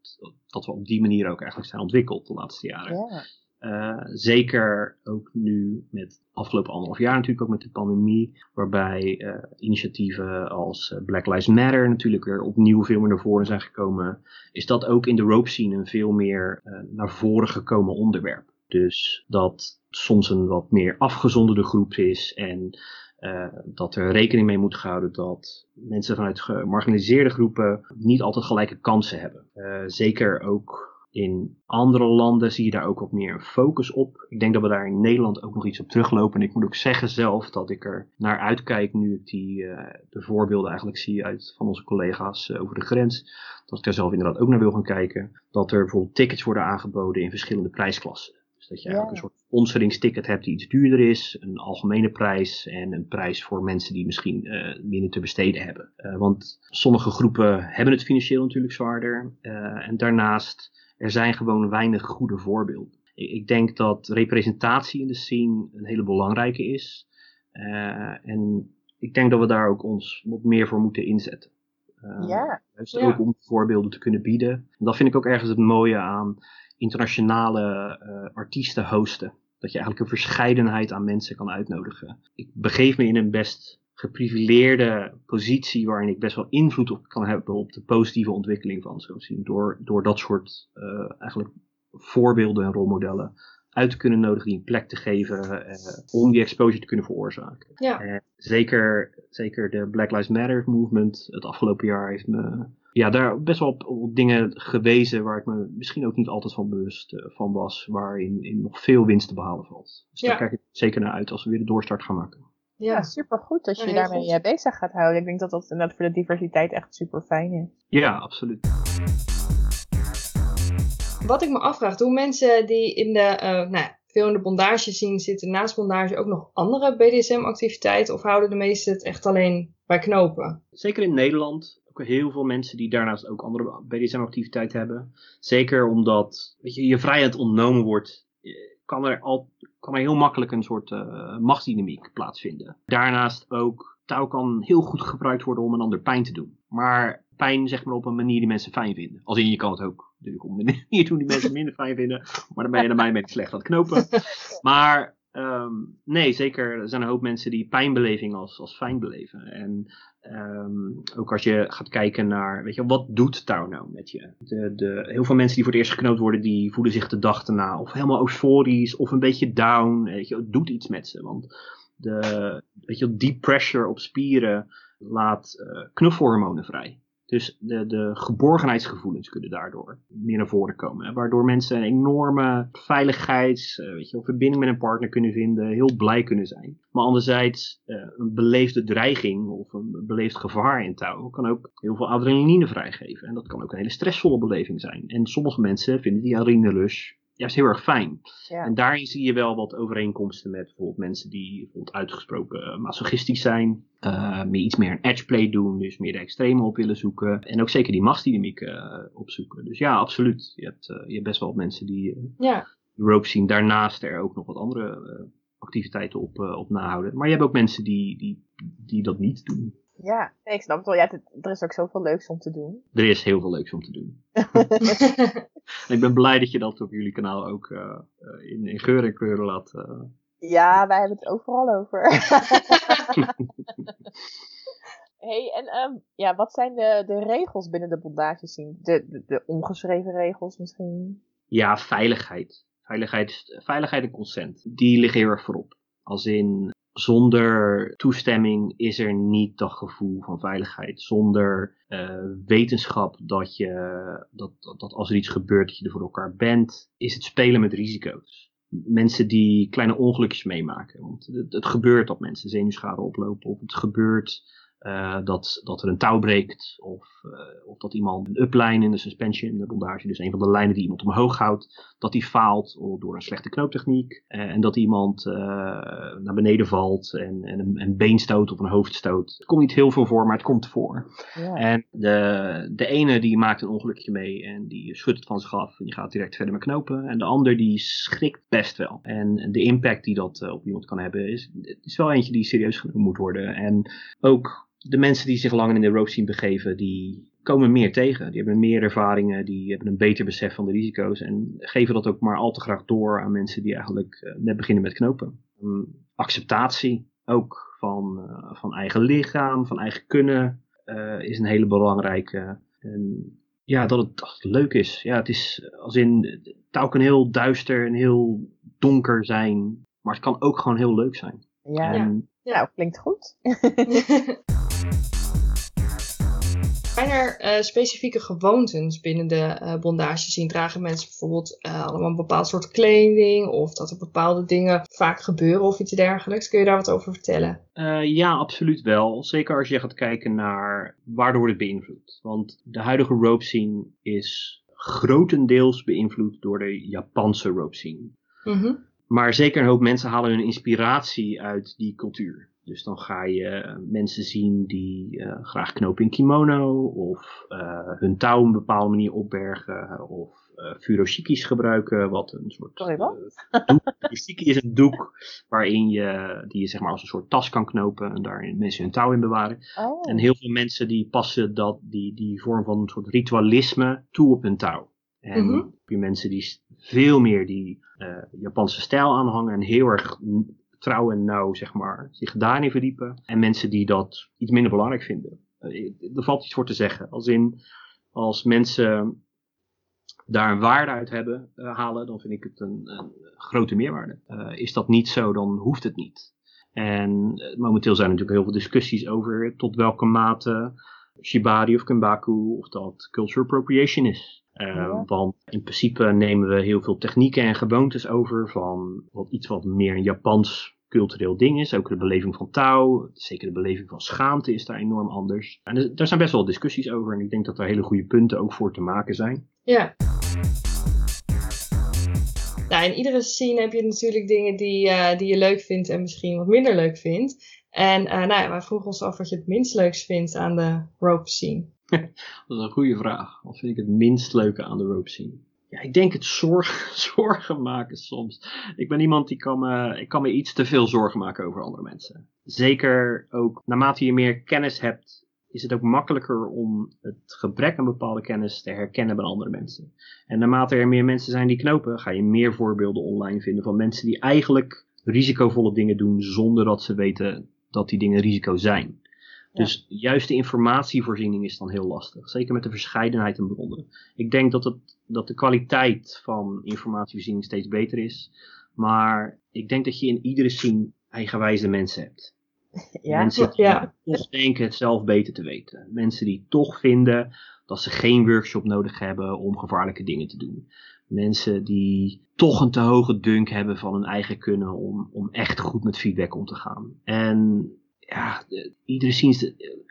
dat we op die manier ook eigenlijk zijn ontwikkeld de laatste jaren.
Ja.
Eh, zeker ook nu met afgelopen anderhalf jaar natuurlijk ook met de pandemie, waarbij eh, initiatieven als Black Lives Matter natuurlijk weer opnieuw veel meer naar voren zijn gekomen, is dat ook in de rope scene een veel meer naar voren gekomen onderwerp. Dus dat soms een wat meer afgezonderde groep is en uh, dat er rekening mee moet gehouden dat mensen vanuit gemarginaliseerde groepen niet altijd gelijke kansen hebben. Uh, zeker ook in andere landen zie je daar ook wat meer focus op. Ik denk dat we daar in Nederland ook nog iets op teruglopen. En ik moet ook zeggen zelf dat ik er naar uitkijk nu ik die, uh, de voorbeelden eigenlijk zie uit van onze collega's over de grens. Dat ik daar zelf inderdaad ook naar wil gaan kijken. Dat er bijvoorbeeld tickets worden aangeboden in verschillende prijsklassen. Dus dat je eigenlijk een soort sponsoringsticket hebt die iets duurder is, een algemene prijs en een prijs voor mensen die misschien uh, minder te besteden hebben. Uh, want sommige groepen hebben het financieel natuurlijk zwaarder. Uh, en daarnaast, er zijn gewoon weinig goede voorbeelden. Ik, ik, denk dat representatie in de scene een hele belangrijke is. en ik denk dat we daar ook ons wat meer voor moeten inzetten.
ja.
Juist ja. ook om voorbeelden te kunnen bieden. En dat vind ik ook ergens het mooie aan internationale uh, artiesten hosten. Dat je eigenlijk een verscheidenheid aan mensen kan uitnodigen. Ik begeef me in een best geprivileerde positie waarin ik best wel invloed op kan hebben op de positieve ontwikkeling van zo'n zien. Door, door dat soort uh, eigenlijk voorbeelden en rolmodellen uit te kunnen nodigen, die een plek te geven uh, om die exposure te kunnen veroorzaken.
Ja.
Zeker, zeker de Black Lives Matter movement het afgelopen jaar heeft me ja, daar best wel op, op, dingen gewezen waar ik me misschien ook niet altijd van bewust uh, van was, waarin in nog veel winst te behalen valt. Dus
Ja.
daar kijk ik zeker naar uit als we weer de doorstart gaan maken.
Ja,
Ja,
supergoed dat je daarmee
goed.
eh, bezig gaat houden. Ik denk dat dat inderdaad voor de diversiteit echt super fijn is.
Ja, absoluut.
Wat ik me afvraag, doen mensen die in de, eh, nou, ja, veel in de bondage zien zitten, naast bondage ook nog andere BDSM-activiteiten? Of houden de meesten het echt alleen bij knopen?
Zeker in Nederland ook heel veel mensen die daarnaast ook andere BDSM-activiteit hebben. Zeker omdat weet je, je vrijheid ontnomen wordt, eh, kan er, al, kan er heel makkelijk een soort uh, machtsdynamiek plaatsvinden. Daarnaast ook, touw kan heel goed gebruikt worden om een ander pijn te doen. Maar pijn zeg maar op een manier die mensen fijn vinden. Als in je kan het ook natuurlijk op een manier doen die mensen minder fijn vinden. Maar dan ben je naar mij beetje slecht aan het knopen. Maar um, nee, zeker. Er zijn een hoop mensen die pijnbeleving als, als fijn beleven. En um, ook als je gaat kijken naar, weet je, wat doet touw nou met je? De, de, heel veel mensen die voor het eerst geknoopt worden, die voelen zich de dag erna of helemaal euforisch of een beetje down. Weet je, het doet iets met ze. Want de, weet je, deep pressure op spieren laat uh, knuffelhormonen vrij. Dus de, de geborgenheidsgevoelens kunnen daardoor meer naar voren komen. Hè? Waardoor mensen een enorme veiligheids, uh, weet je, verbinding met een partner kunnen vinden, heel blij kunnen zijn. Maar anderzijds, uh, een beleefde dreiging of een beleefd gevaar in touw kan ook heel veel adrenaline vrijgeven. En dat kan ook een hele stressvolle beleving zijn. En sommige mensen vinden die adrenaline juist heel erg fijn.
Ja.
En daarin zie je wel wat overeenkomsten met bijvoorbeeld mensen die bijvoorbeeld uitgesproken uh, masochistisch zijn. Uh, meer iets meer een edgeplay doen, dus meer de extreme op willen zoeken. En ook zeker die machtsdynamiek uh, opzoeken. Dus ja, absoluut. Je hebt, je hebt best wel wat mensen die
ja.
de rope zien. Daarnaast er ook nog wat andere activiteiten op, op nahouden. Maar je hebt ook mensen die, die, die dat niet doen.
Ja, ik snap het wel. Ja, er is ook zoveel leuks om te doen.
Er is heel veel leuks om te doen. en ik ben blij dat je dat op jullie kanaal ook uh, in, in geur en kleuren laat. Uh...
Ja, wij hebben het overal over. hey, en um, ja, wat zijn de, de regels binnen de bondage zien? De, de, de ongeschreven regels misschien?
Ja, veiligheid. Veiligheid, veiligheid en consent. Die liggen heel erg voorop. Als in, zonder toestemming is er niet dat gevoel van veiligheid. Zonder uh, wetenschap dat, je, dat, dat, als er iets gebeurt dat je er voor elkaar bent, is het spelen met risico's. Mensen die kleine ongelukjes meemaken. Want het, het gebeurt dat mensen zenuwschade oplopen. Of het gebeurt uh, dat, dat er een touw breekt. Of, uh, of dat iemand een upline in de suspension, in de bondage, dus een van de lijnen die iemand omhoog houdt, dat die faalt door een slechte knooptechniek. Uh, en dat iemand naar beneden valt en, en een, een been stoot of een hoofd stoot. Het komt niet heel veel voor, maar het komt voor.
Ja.
En de, de ene die maakt een ongelukje mee en die schudt het van zich af en die gaat direct verder met knopen. En de ander die schrikt best wel. En de impact die dat op iemand kan hebben is, is wel eentje die serieus genomen moet worden. En ook de mensen die zich langer in de rope scene begeven, die komen meer tegen. Die hebben meer ervaringen, die hebben een beter besef van de risico's en geven dat ook maar al te graag door aan mensen die eigenlijk uh, net beginnen met knopen. Um, acceptatie ook van, uh, van eigen lichaam, van eigen kunnen uh, is een hele belangrijke. En ja, dat het, dat het leuk is. Ja, het is als in, touw kan heel duister en heel donker zijn, maar het kan ook gewoon heel leuk zijn.
Ja,
En
nou, klinkt goed.
Zijn er eh, specifieke gewoontes binnen de eh bondage zien? Dragen mensen bijvoorbeeld eh, allemaal een bepaald soort kleding? Of dat er bepaalde dingen vaak gebeuren of iets dergelijks? Kun je daar wat over vertellen?
Ja, absoluut wel. Zeker als je gaat kijken naar waardoor wordt het beïnvloed. Want de huidige rope scene is grotendeels beïnvloed door de Japanse rope scene.
Mhm.
Maar zeker een hoop mensen halen hun inspiratie uit die cultuur. Dus dan ga je mensen zien die eh, graag knopen in kimono, of eh, hun touw op een bepaalde manier opbergen, of eh furoshikis gebruiken, wat een soort
Sorry, wat?
eh, doek. Furoshiki is een doek waarin je, die je zeg maar als een soort tas kan knopen en daarin mensen hun touw in bewaren.
Oh.
En heel veel mensen die passen dat, die, die vorm van een soort ritualisme toe op hun touw. En
Mhm.
heb je mensen die veel meer die eh, Japanse stijl aanhangen en heel erg trouw en nauw, zeg maar, zich daarin verdiepen. En mensen die dat iets minder belangrijk vinden. Eh, er valt iets voor te zeggen. Als in, als mensen daar een waarde uit hebben, eh, halen, dan vind ik het een, een grote meerwaarde. Eh, is dat niet zo, dan hoeft het niet. En momenteel zijn er natuurlijk heel veel discussies over tot welke mate shibari of kenbaku of dat cultural appropriation is. Eh,
Ja.
Want in principe nemen we heel veel technieken en gewoontes over van wat, iets wat meer een Japans cultureel ding is. Ook de beleving van touw, zeker de beleving van schaamte is daar enorm anders. En er, daar zijn best wel discussies over en ik denk dat daar hele goede punten ook voor te maken zijn.
Ja. Nou, in iedere scene heb je natuurlijk dingen die, eh, die je leuk vindt en misschien wat minder leuk vindt. En eh, nou ja, wij vroegen ons af wat je het minst leuks vindt aan de rope scene.
Dat is een goede vraag. Wat vind ik het minst leuke aan de rope scene? Ja, ik denk het zorg, zorgen maken soms. Ik ben iemand die kan ik kan me iets te veel zorgen maken over andere mensen. Zeker ook naarmate je meer kennis hebt, is het ook makkelijker om het gebrek aan bepaalde kennis te herkennen bij andere mensen. En naarmate er meer mensen zijn die knopen, ga je meer voorbeelden online vinden van mensen die eigenlijk risicovolle dingen doen zonder dat ze weten dat die dingen risico zijn. Dus juist de informatievoorziening is dan heel lastig. Zeker met de verscheidenheid aan bronnen. Ik denk dat, het, dat de kwaliteit van informatievoorziening steeds beter is. Maar ik denk dat je in iedere scene eigenwijze mensen hebt.
ja.
Mensen die
Ja.
toch denken het zelf beter te weten. Mensen die toch vinden dat ze geen workshop nodig hebben om gevaarlijke dingen te doen. Mensen die toch een te hoge dunk hebben van hun eigen kunnen om, om echt goed met feedback om te gaan. En ja, de- iedere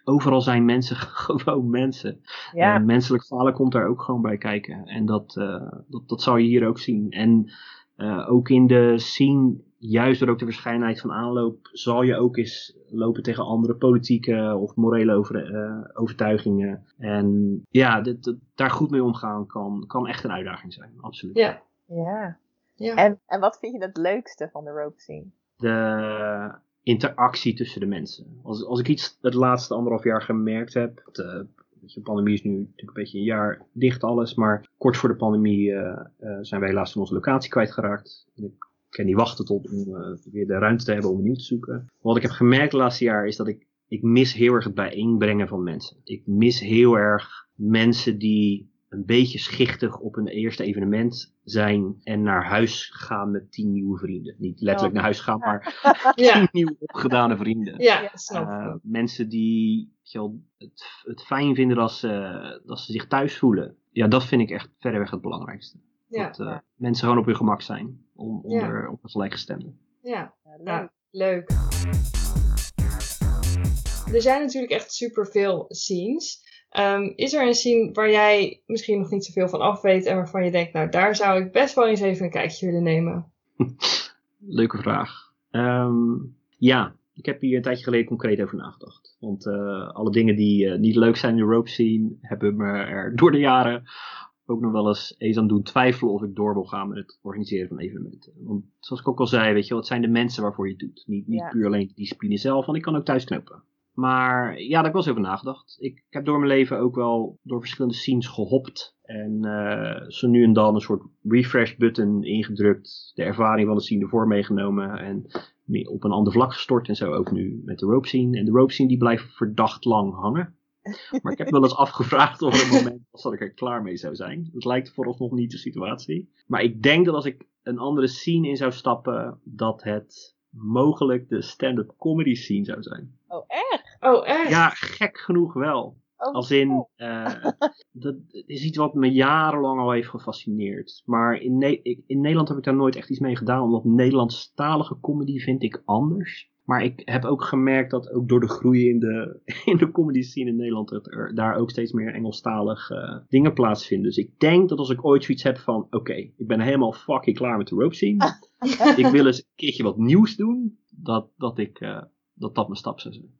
overal zijn mensen gewoon mensen.
ja.
En menselijk falen komt daar ook gewoon bij kijken. En dat, eh, dat, dat zal je hier ook zien. En eh, ook in de scene, juist door ook de verscheidenheid van aanloop, zal je ook eens lopen tegen andere politieke of morele over, eh, overtuigingen. En ja, dit, dit- daar goed mee omgaan kan, kan echt een uitdaging zijn. Absoluut.
Ja.
ja.
Ja.
En, en wat vind je het leukste van de rope scene?
de interactie tussen de mensen. Als, als ik iets het laatste anderhalf jaar gemerkt heb. De, je, de pandemie is nu natuurlijk een beetje een jaar dicht alles. Maar kort voor de pandemie eh, eh, zijn wij helaas van onze locatie kwijtgeraakt. En Ik kan niet wachten tot om eh, weer de ruimte te hebben om nieuw te zoeken. Wat ik heb gemerkt het laatste jaar is dat ik, ik mis heel erg het bijeenbrengen van mensen. Ik mis heel erg mensen die een beetje schichtig op hun eerste evenement zijn en naar huis gaan met tien nieuwe vrienden. Niet letterlijk
Oh.
naar huis gaan, maar
Ja,
tien nieuwe opgedane vrienden.
ja, snap
Eh,
ik.
mensen die wel, het, het fijn vinden dat ze, dat ze zich thuis voelen. Ja, dat vind ik echt verreweg het belangrijkste.
Ja,
dat eh,
ja.
mensen gewoon op hun gemak zijn. Om,
Ja.
onder, op een gelijkgestemde.
ja.
Ja, leuk.
Ja, leuk. Er zijn natuurlijk echt superveel scenes. Ehm, is er een scene waar jij misschien nog niet zoveel van af weet en waarvan je denkt, nou daar zou ik best wel eens even een kijkje willen nemen?
Leuke vraag. Ehm, ja, ik heb hier een tijdje geleden concreet over nagedacht. Want eh, alle dingen die eh, niet leuk zijn in de rope scene, hebben me er door de jaren ook nog wel eens eens aan doen twijfelen of ik door wil gaan met het organiseren van evenementen. Want zoals ik ook al zei, weet je wel, het zijn de mensen waarvoor je het doet. Niet, niet
Ja.
puur alleen de discipline zelf, want ik kan ook thuis knopen. Maar ja, daar heb ik wel eens over nagedacht. Ik, heb door mijn leven ook wel door verschillende scenes gehopt. En eh, zo nu en dan een soort refresh button ingedrukt. De ervaring van de scene ervoor meegenomen. En op een ander vlak gestort. En zo ook nu met de rope scene. En de rope scene die blijft verdacht lang hangen. Maar ik heb wel eens afgevraagd of er een moment was dat ik er klaar mee zou zijn. Dat lijkt vooralsnog niet de situatie. Maar ik denk dat als ik een andere scene in zou stappen, dat het mogelijk de stand-up comedy scene zou zijn.
Oh, echt?
Oh, echt?
Ja, gek genoeg wel.
Oh,
Als in, eh, dat is iets wat me jarenlang al heeft gefascineerd. Maar in, Ne- ik- in Nederland heb ik daar nooit echt iets mee gedaan, omdat Nederlandstalige comedy vind ik anders. Maar ik heb ook gemerkt dat ook door de groei in de, in de comedy scene in Nederland, dat er daar ook steeds meer Engelstalige dingen plaatsvinden. Dus ik denk dat als ik ooit zoiets heb van, oké, ik ben helemaal fucking klaar met de rope scene. ik wil eens een keertje wat nieuws doen, dat dat, ik, eh, dat, dat mijn stap zou zijn.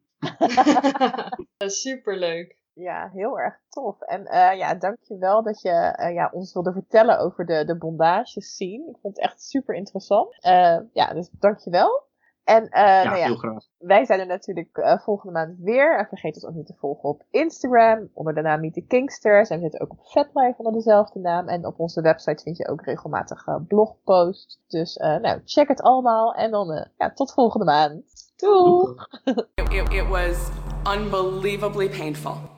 Superleuk.
Ja, heel erg tof. En eh, ja, dankjewel dat je eh, ja, ons wilde vertellen over de, de bondage scene. Ik vond het echt super interessant. Eh, ja, dus dankjewel. En eh,
ja,
nou ja,
heel graag.
wij zijn er natuurlijk eh, volgende maand weer. En vergeet ons ook niet te volgen op Instagram onder de naam Meet the Kingsters. En we zitten ook op FetLife onder dezelfde naam. En op onze website vind je ook regelmatig eh, blogposts. Dus eh, nou, check het allemaal. En dan eh, ja, tot volgende maand.
It, it, it was unbelievably painful.